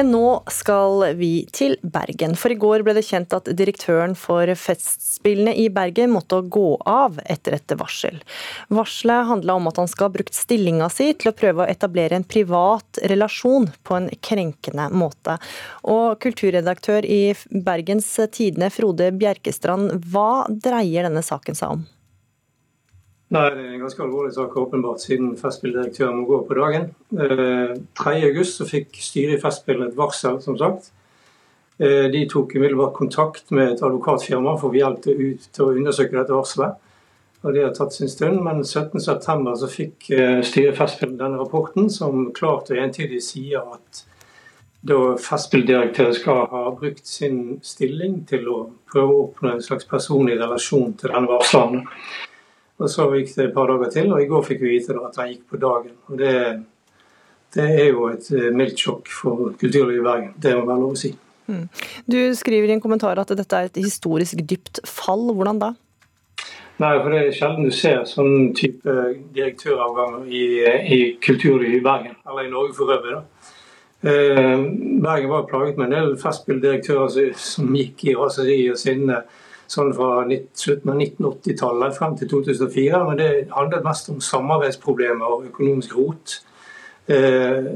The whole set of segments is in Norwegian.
Men nå skal vi til Bergen. For i går ble det kjent at direktøren for Festspillene i Bergen måtte gå av etter et varsel. Varselet handla om at han skal ha brukt stillinga si til å prøve å etablere en privat relasjon på en krenkende måte. Og kulturredaktør i Bergens Tidende, Frode Bjerkestrand, hva dreier denne saken seg om? Nei, Det er en ganske alvorlig sak, åpenbart, siden Festspilldirektøren må gå på dagen. Eh, 3.8 fikk styret i Festspill et varsel, som sagt. Eh, de tok umiddelbart kontakt med et advokatfirma for å få hjelp til, til å undersøke dette varselet. Og Det har tatt sin stund, men 17.9 så fikk eh, styret i Festspill denne rapporten, som klart og entydig sier at da Festspilldirektøren skal ha brukt sin stilling til å prøve å oppnå en slags personlig relasjon til denne varsleren. Og Så gikk det et par dager til, og i går fikk vi vite at han gikk på dagen. Og Det, det er jo et eh, mildt sjokk for kulturlivet i Bergen. Det må være lov å si. Mm. Du skriver i en kommentar at dette er et historisk dypt fall. Hvordan da? Nei, for Det er sjelden du ser sånn type direktøravganger i, i kulturlivet i Bergen, eller i Norge for øvrig. da. Eh, Bergen var plaget med en del festspilldirektører som gikk i raseri og sinne sånn fra slutten av 1980-tallet frem til 2004. Men det handlet mest om samarbeidsproblemer og økonomisk rot. Eh,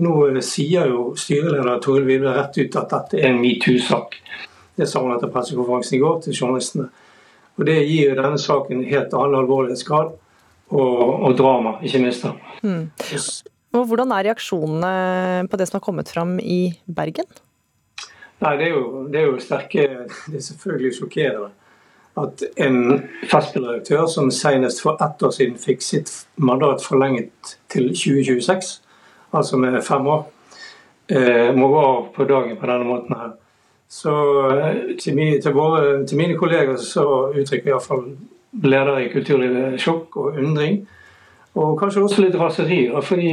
nå sier jo styreleder Toril Vidve rett ut at dette er en metoo-sak. Det sa hun etter pressekonferansen i går til journalistene. Og Det gir jo denne saken en helt annen alvorlighetsgrad og, og drama, ikke minst. Mm. Og Hvordan er reaksjonene på det som har kommet fram i Bergen? Nei, det er, jo, det er jo sterke Det er selvfølgelig sjokkerende at en festspilldirektør som senest for ett år siden fikk sitt mandat forlenget til 2026, altså med fem år, eh, må gå av på dagen på denne måten her. Så eh, til, våre, til mine kolleger så uttrykker iallfall ledere i kulturlivet sjokk og undring. Og kanskje også litt raseri. fordi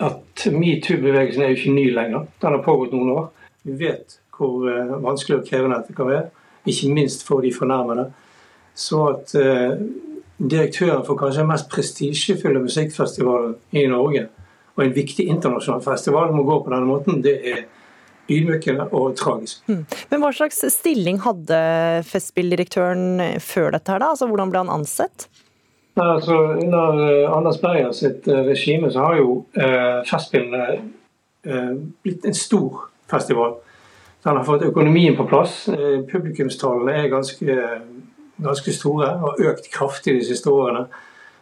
at metoo-bevegelsen er jo ikke ny lenger. Den har pågått noen år. Vi vet hvor eh, vanskelig og krevende dette kan være. Ikke minst for de fornærmede. Så at eh, direktøren for kanskje den mest prestisjefulle musikkfestivalen i Norge, og en viktig internasjonal festival, må gå på denne måten, det er ydmykende og tragisk. Mm. Men Hva slags stilling hadde Festspilldirektøren før dette? her da? Altså, Hvordan ble han ansett? Altså, under uh, Anders Berger sitt uh, regime så har jo uh, Festspillene blitt en stor festival. Den har fått økonomien på plass. Eh, publikumstallene er ganske, ganske store og har økt kraftig de siste årene.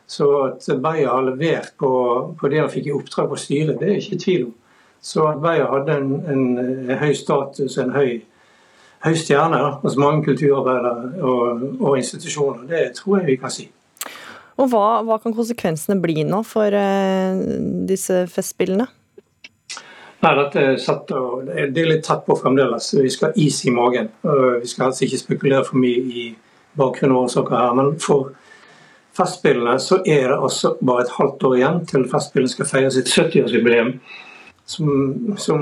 Så at Beyer har levert på, på, det han fikk i oppdrag på styret, det er ikke tvil om. Så at Beyer hadde en, en, en, høy status, en høy, høy stjerne hos mange kulturarbeidere og, og, institusjoner, det tror jeg vi kan si. Og hva, hva kan konsekvensene bli nå for uh, disse festspillene? Nei, dette er, satt, det er litt tett på fremdeles. Vi skal ha is i magen. Vi skal helst ikke spekulere for mye i bakgrunn og årsaker her. Men for Festspillene så er det altså bare et halvt år igjen til Festspillene skal feire sitt 70-årsjubileum. Som, som,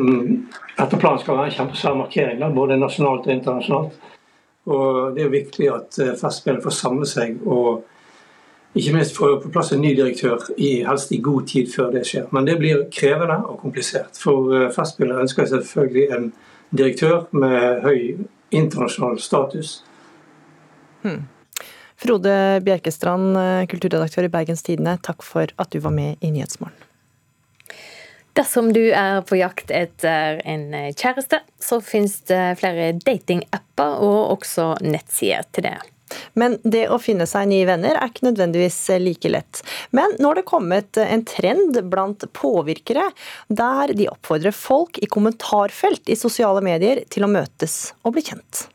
etter planen skal være en kjempesvær markering, både nasjonalt og internasjonalt. Og Det er viktig at eh, Festspillene får samle seg og ikke minst få på plass en ny direktør, i, helst i god tid før det skjer. Men det blir krevende og komplisert. For eh, Festspillene ønsker selvfølgelig en direktør med høy internasjonal status. Hmm. Frode Bjerkestrand, eh, kulturredaktør i Bergens Tidende, takk for at du var med i Nyhetsmorgen. Dersom du er på jakt etter en kjæreste, så finnes det flere datingapper og også nettsider til det. Men det å finne seg nye venner er ikke nødvendigvis like lett. Men nå har det kommet en trend blant påvirkere der de oppfordrer folk i kommentarfelt i sosiale medier til å møtes og bli kjent.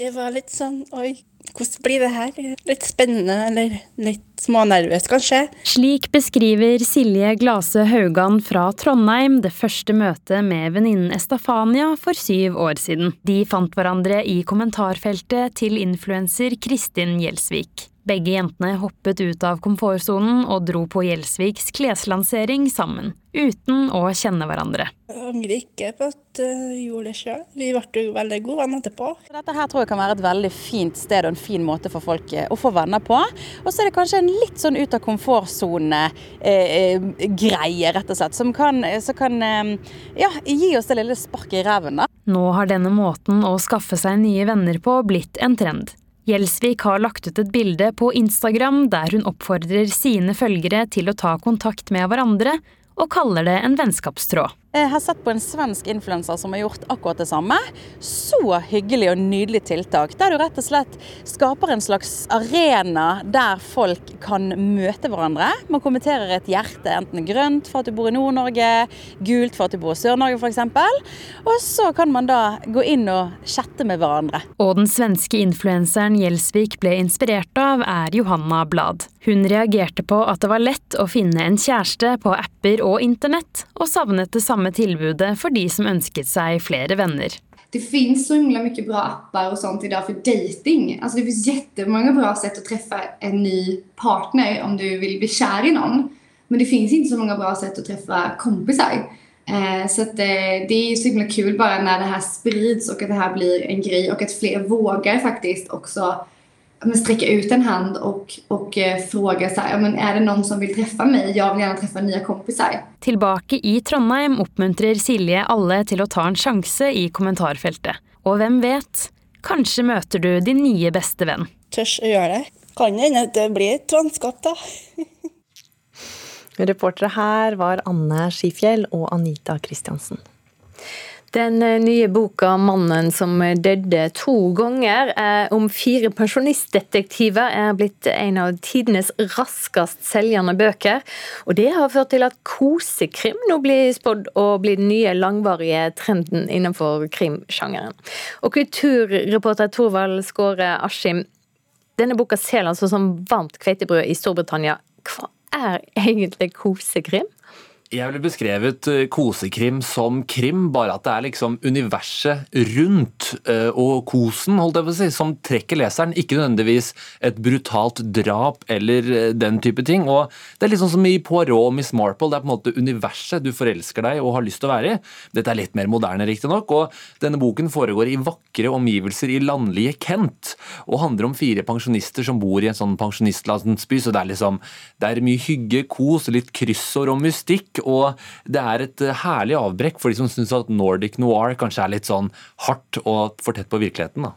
Det var litt sånn oi, hvordan blir det her? Litt spennende, eller litt smånervøs, kanskje. Slik beskriver Silje Glase Haugan fra Trondheim det første møtet med venninnen Estafania for syv år siden. De fant hverandre i kommentarfeltet til influenser Kristin Gjelsvik. Begge jentene hoppet ut av komfortsonen og dro på Gjelsviks kleslansering sammen, uten å kjenne hverandre. Jeg angrer ikke på at jeg gjorde det sjøl. Vi ble jo veldig gode venner etterpå. Dette her tror jeg kan være et veldig fint sted og en fin måte for folk eh, å få venner på. Og så er det kanskje en litt sånn ut av komfortsone-greie, eh, rett og slett. Som kan, som kan eh, ja, gi oss det lille sparket i ræven, da. Nå har denne måten å skaffe seg nye venner på blitt en trend. Gjelsvik har lagt ut et bilde på Instagram der hun oppfordrer sine følgere til å ta kontakt med hverandre, og kaller det en vennskapstråd. Jeg har sett på en svensk influenser som har gjort akkurat det samme. Så hyggelig og nydelig tiltak. Der du rett og slett skaper en slags arena der folk kan møte hverandre. Man kommenterer et hjerte, enten grønt for at du bor i Nord-Norge, gult for at du bor i Sør-Norge f.eks. Og så kan man da gå inn og chatte med hverandre. Og den svenske influenseren Gjelsvik ble inspirert av, er Johanna Blad. Hun reagerte på at det var lett å finne en kjæreste på apper og internett, og savnet det samme samme tilbudet for de som ønsket seg flere venner. Det finns så himla bra appar och sånt idag för dating. Alltså det finns jättemånga bra sätt att träffa en ny partner om du vill bli kär i någon. Men det finns inte så många bra sätt att träffa kompisar. Eh, så att, eh, det är så himla kul bara när det här sprids och att det här blir en grej och att fler vågar faktiskt också men, sträcka ut en hand och, och eh, fråga så här, men är det någon som vill träffa mig? Jag vill gärna träffa nya kompisar. Tilbake i Trondheim oppmuntrer Silje alle til å ta en sjanse i kommentarfeltet. Og hvem vet, kanskje møter du din nye beste venn. Tørs å gjøre det. Kan hende det blir et vennskap, da. Reportere her var Anne Skifjell og Anita Kristiansen. Den eh, nye boka 'Mannen som døde to ganger' om fire pensjonistdetektiver er blitt en av tidenes raskest selgende bøker. Og det har ført til at kosekrim nå blir spådd å bli den nye langvarige trenden innenfor krimsjangeren. Og kulturreporter Torvald Skåre Askim, denne boka selger altså som varmt kveitebrød i Storbritannia. Hva er egentlig kosekrim? Jeg ville beskrevet eh, kosekrim som krim, bare at det er liksom universet rundt eh, og kosen holdt jeg på å si, som trekker leseren. Ikke nødvendigvis et brutalt drap eller eh, den type ting. og Det er sånn som i Poirot og Miss Marple. Det er på en måte universet du forelsker deg og har lyst til å være i. Dette er litt mer moderne, riktignok. Og denne boken foregår i vakre omgivelser i landlige Kent, og handler om fire pensjonister som bor i en sånn pensjonistlandsby. Så det er liksom det er mye hygge, kos, litt kryssord og mystikk og det er et eh, herlig avbrekk for de som syns at Nordic noir kanskje er litt sånn hardt og for tett på virkeligheten. da.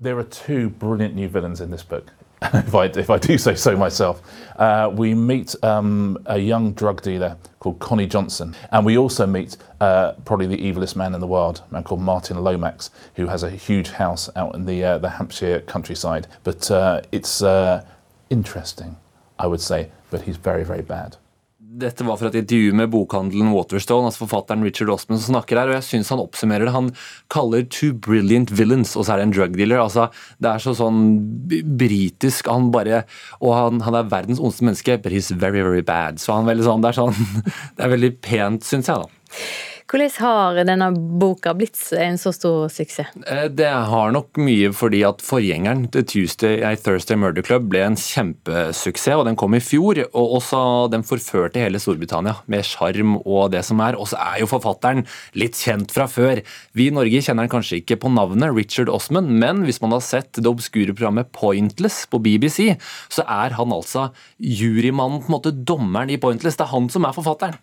There are two brilliant new villains in this book. if, I, if I do say so myself. Uh, we meet um, a young drug dealer called Connie Johnson, and we also meet uh, probably the evilest man in the world, a man called Martin Lomax, who has a huge house out in the, uh, the Hampshire countryside. But uh, it's uh, interesting, I would say, but he's very, very bad. Dette var fra et intervju med bokhandelen Waterstone, altså forfatteren Richard Osman som snakker her, og jeg syns han oppsummerer det. Han kaller 'two brilliant villains', og så er det en drug dealer. altså Det er så sånn britisk. Han bare Og han, han er verdens ondeste menneske, but he's very, very bad. Så han veldig sånn, det er sånn Det er veldig pent, syns jeg, da. Hvordan har denne boka blitt en så stor suksess? Eh, det har nok mye fordi at forgjengeren til Tuesday I Thursday Murder Club ble en kjempesuksess, og den kom i fjor. Og også den forførte hele Storbritannia med sjarm og det som er. Og så er jo forfatteren litt kjent fra før. Vi i Norge kjenner han kanskje ikke på navnet Richard Osman, men hvis man har sett det obskure programmet Pointless på BBC, så er han altså jurymannen, på en måte dommeren i Pointless. Det er han som er forfatteren.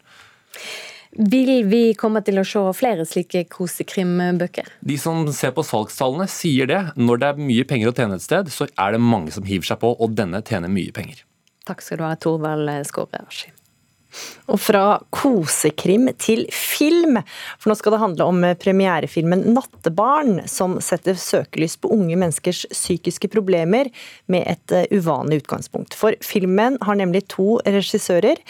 Vil vi komme til å se flere slike kosekrimbøker? De som ser på salgstallene, sier det. Når det er mye penger å tjene et sted, så er det mange som hiver seg på, og denne tjener mye penger. Takk skal du ha, Torvald Skåre Askim. Og fra kosekrim til film, for nå skal det handle om premierefilmen 'Nattebarn', som setter søkelys på unge menneskers psykiske problemer med et eh, uvanlig utgangspunkt. For filmen har nemlig to regissører.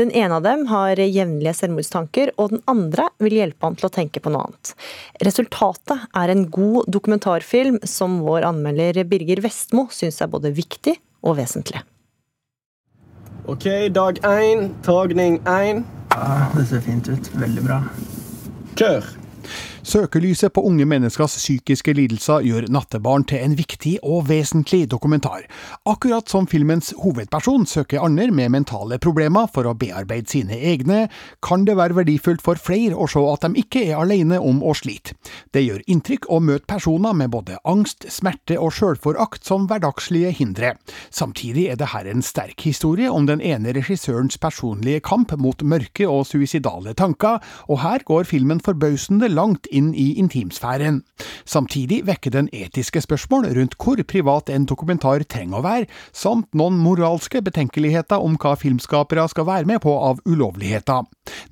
Den ene av dem har jevnlige selvmordstanker, og den andre vil hjelpe han til å tenke på noe annet. Resultatet er en god dokumentarfilm som vår anmelder Birger Vestmo syns er både viktig og vesentlig. Ok, dag én, tagning én. Ja, det ser fint ut. Veldig bra. Kjør! Søkelyset på unge menneskers psykiske lidelser gjør Nattebarn til en viktig og vesentlig dokumentar. Akkurat som filmens hovedperson søker andre med mentale problemer for å bearbeide sine egne, kan det være verdifullt for flere å se at de ikke er alene om å slite. Det gjør inntrykk å møte personer med både angst, smerte og sjølforakt som hverdagslige hindre. Samtidig er det her en sterk historie om den ene regissørens personlige kamp mot mørke og suicidale tanker, og her går filmen forbausende langt inn i intimsfæren. Samtidig vekker den etiske spørsmål rundt hvor privat en dokumentar trenger å være, samt noen moralske betenkeligheter om hva filmskapere skal være med på av ulovligheter.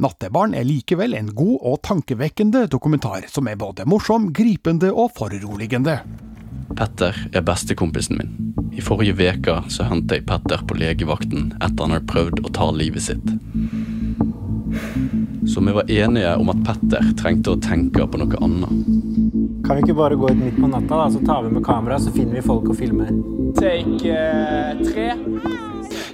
Nattebarn er likevel en god og tankevekkende dokumentar, som er både morsom, gripende og foruroligende. Petter er bestekompisen min. I forrige uke så jeg Petter på legevakten etter han hadde prøvd å ta livet sitt. Så vi var enige om at Petter trengte å tenke på noe annet. Kan vi ikke bare gå ut midt på natta, da, så tar vi med kamera, så finner vi folk og filmer? Take uh, tre.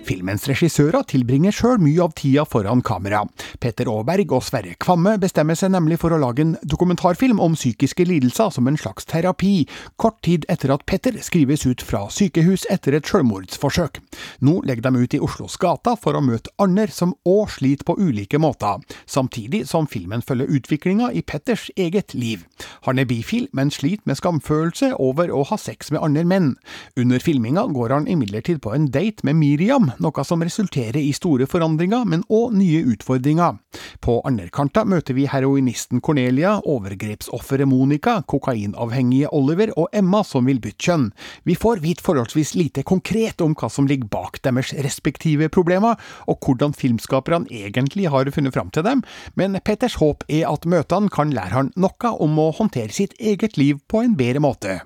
Filmens regissører tilbringer sjøl mye av tida foran kamera. Petter Aaberg og Sverre Kvamme bestemmer seg nemlig for å lage en dokumentarfilm om psykiske lidelser som en slags terapi, kort tid etter at Petter skrives ut fra sykehus etter et sjølmordsforsøk. Nå legger de ut i Oslos gata for å møte andre som òg sliter på ulike måter, samtidig som filmen følger utviklinga i Petters eget liv. Han er bifil, men sliter med skamfølelse over å ha sex med andre menn. Under filminga går han imidlertid på en date med Miriam, noe som resulterer i store forandringer, men òg nye utfordringer. På andrekanta møter vi heroinisten Cornelia, overgrepsofferet Monica, kokainavhengige Oliver og Emma som vil bytte kjønn. Vi får vite forholdsvis lite konkret om hva som ligger bak deres respektive problemer, og hvordan filmskaperne egentlig har funnet fram til dem, men Petters håp er at møtene kan lære han noe om å håndtere sitt eget liv på en bedre måte.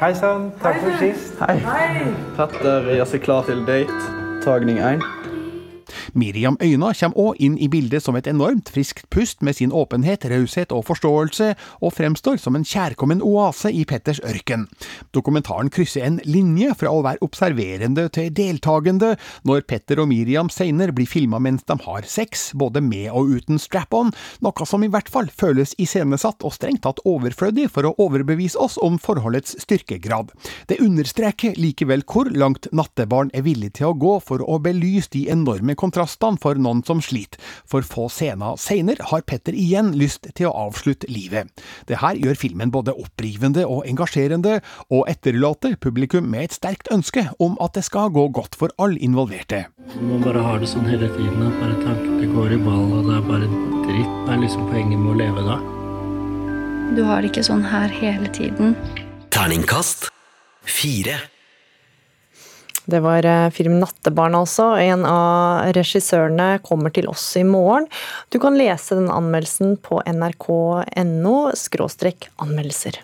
Hei, sann. Takk for sist. Hei. hei. Petter gjør seg klar til date. Tagning én. Miriam Øyna kommer òg inn i bildet som et enormt friskt pust med sin åpenhet, raushet og forståelse, og fremstår som en kjærkommen oase i Petters ørken. Dokumentaren krysser en linje fra å være observerende til deltakende, når Petter og Miriam senere blir filma mens de har sex, både med og uten strap-on, noe som i hvert fall føles iscenesatt og strengt tatt overflødig for å overbevise oss om forholdets styrkegrad. Det understreker likevel hvor langt Nattebarn er villig til å gå for å belyse de enorme kontrastene for noen som sliter. For få scener seinere har Petter igjen lyst til å avslutte livet. Det her gjør filmen både opprivende og engasjerende, og etterlater publikum med et sterkt ønske om at det skal gå godt for alle involverte. Man bare har det sånn hele tiden at bare tankene går i ball, og det er bare dritt. Det er liksom poenget med å leve da. Du har det ikke sånn her hele tiden. Terningkast fire. Det var eh, film 'Nattebarn', også, En av regissørene kommer til oss i morgen. Du kan lese den anmeldelsen på nrk.no anmeldelser.